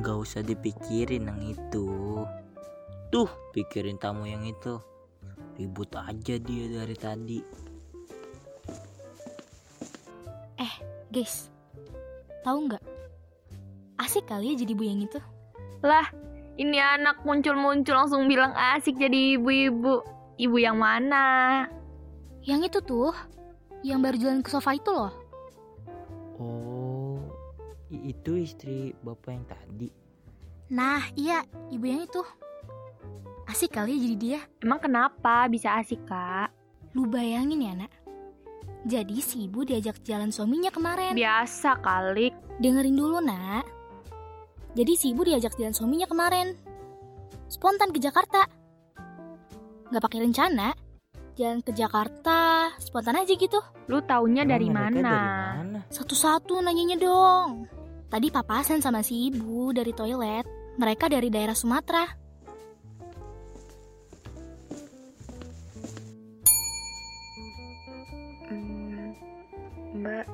Gak usah dipikirin yang itu. Tuh, pikirin tamu yang itu. Ribut aja dia dari tadi. Guys, tahu nggak? Asik kali ya jadi ibu yang itu. Lah, ini anak muncul-muncul langsung bilang asik jadi ibu-ibu. Ibu yang mana? Yang itu tuh, yang baru jalan ke sofa itu loh. Oh, itu istri bapak yang tadi. Nah, iya, ibu yang itu. Asik kali ya jadi dia. Emang kenapa bisa asik, Kak? Lu bayangin ya, nak. Jadi si ibu diajak jalan suaminya kemarin. Biasa kali. Dengerin dulu, nak. Jadi si ibu diajak jalan suaminya kemarin. Spontan ke Jakarta. Nggak pakai rencana. Jalan ke Jakarta, spontan aja gitu. Lu taunya Emang dari mana? Dari mana? Satu-satu nanyanya dong. Tadi papasan sama si ibu dari toilet. Mereka dari daerah Sumatera. Hmm, mbak,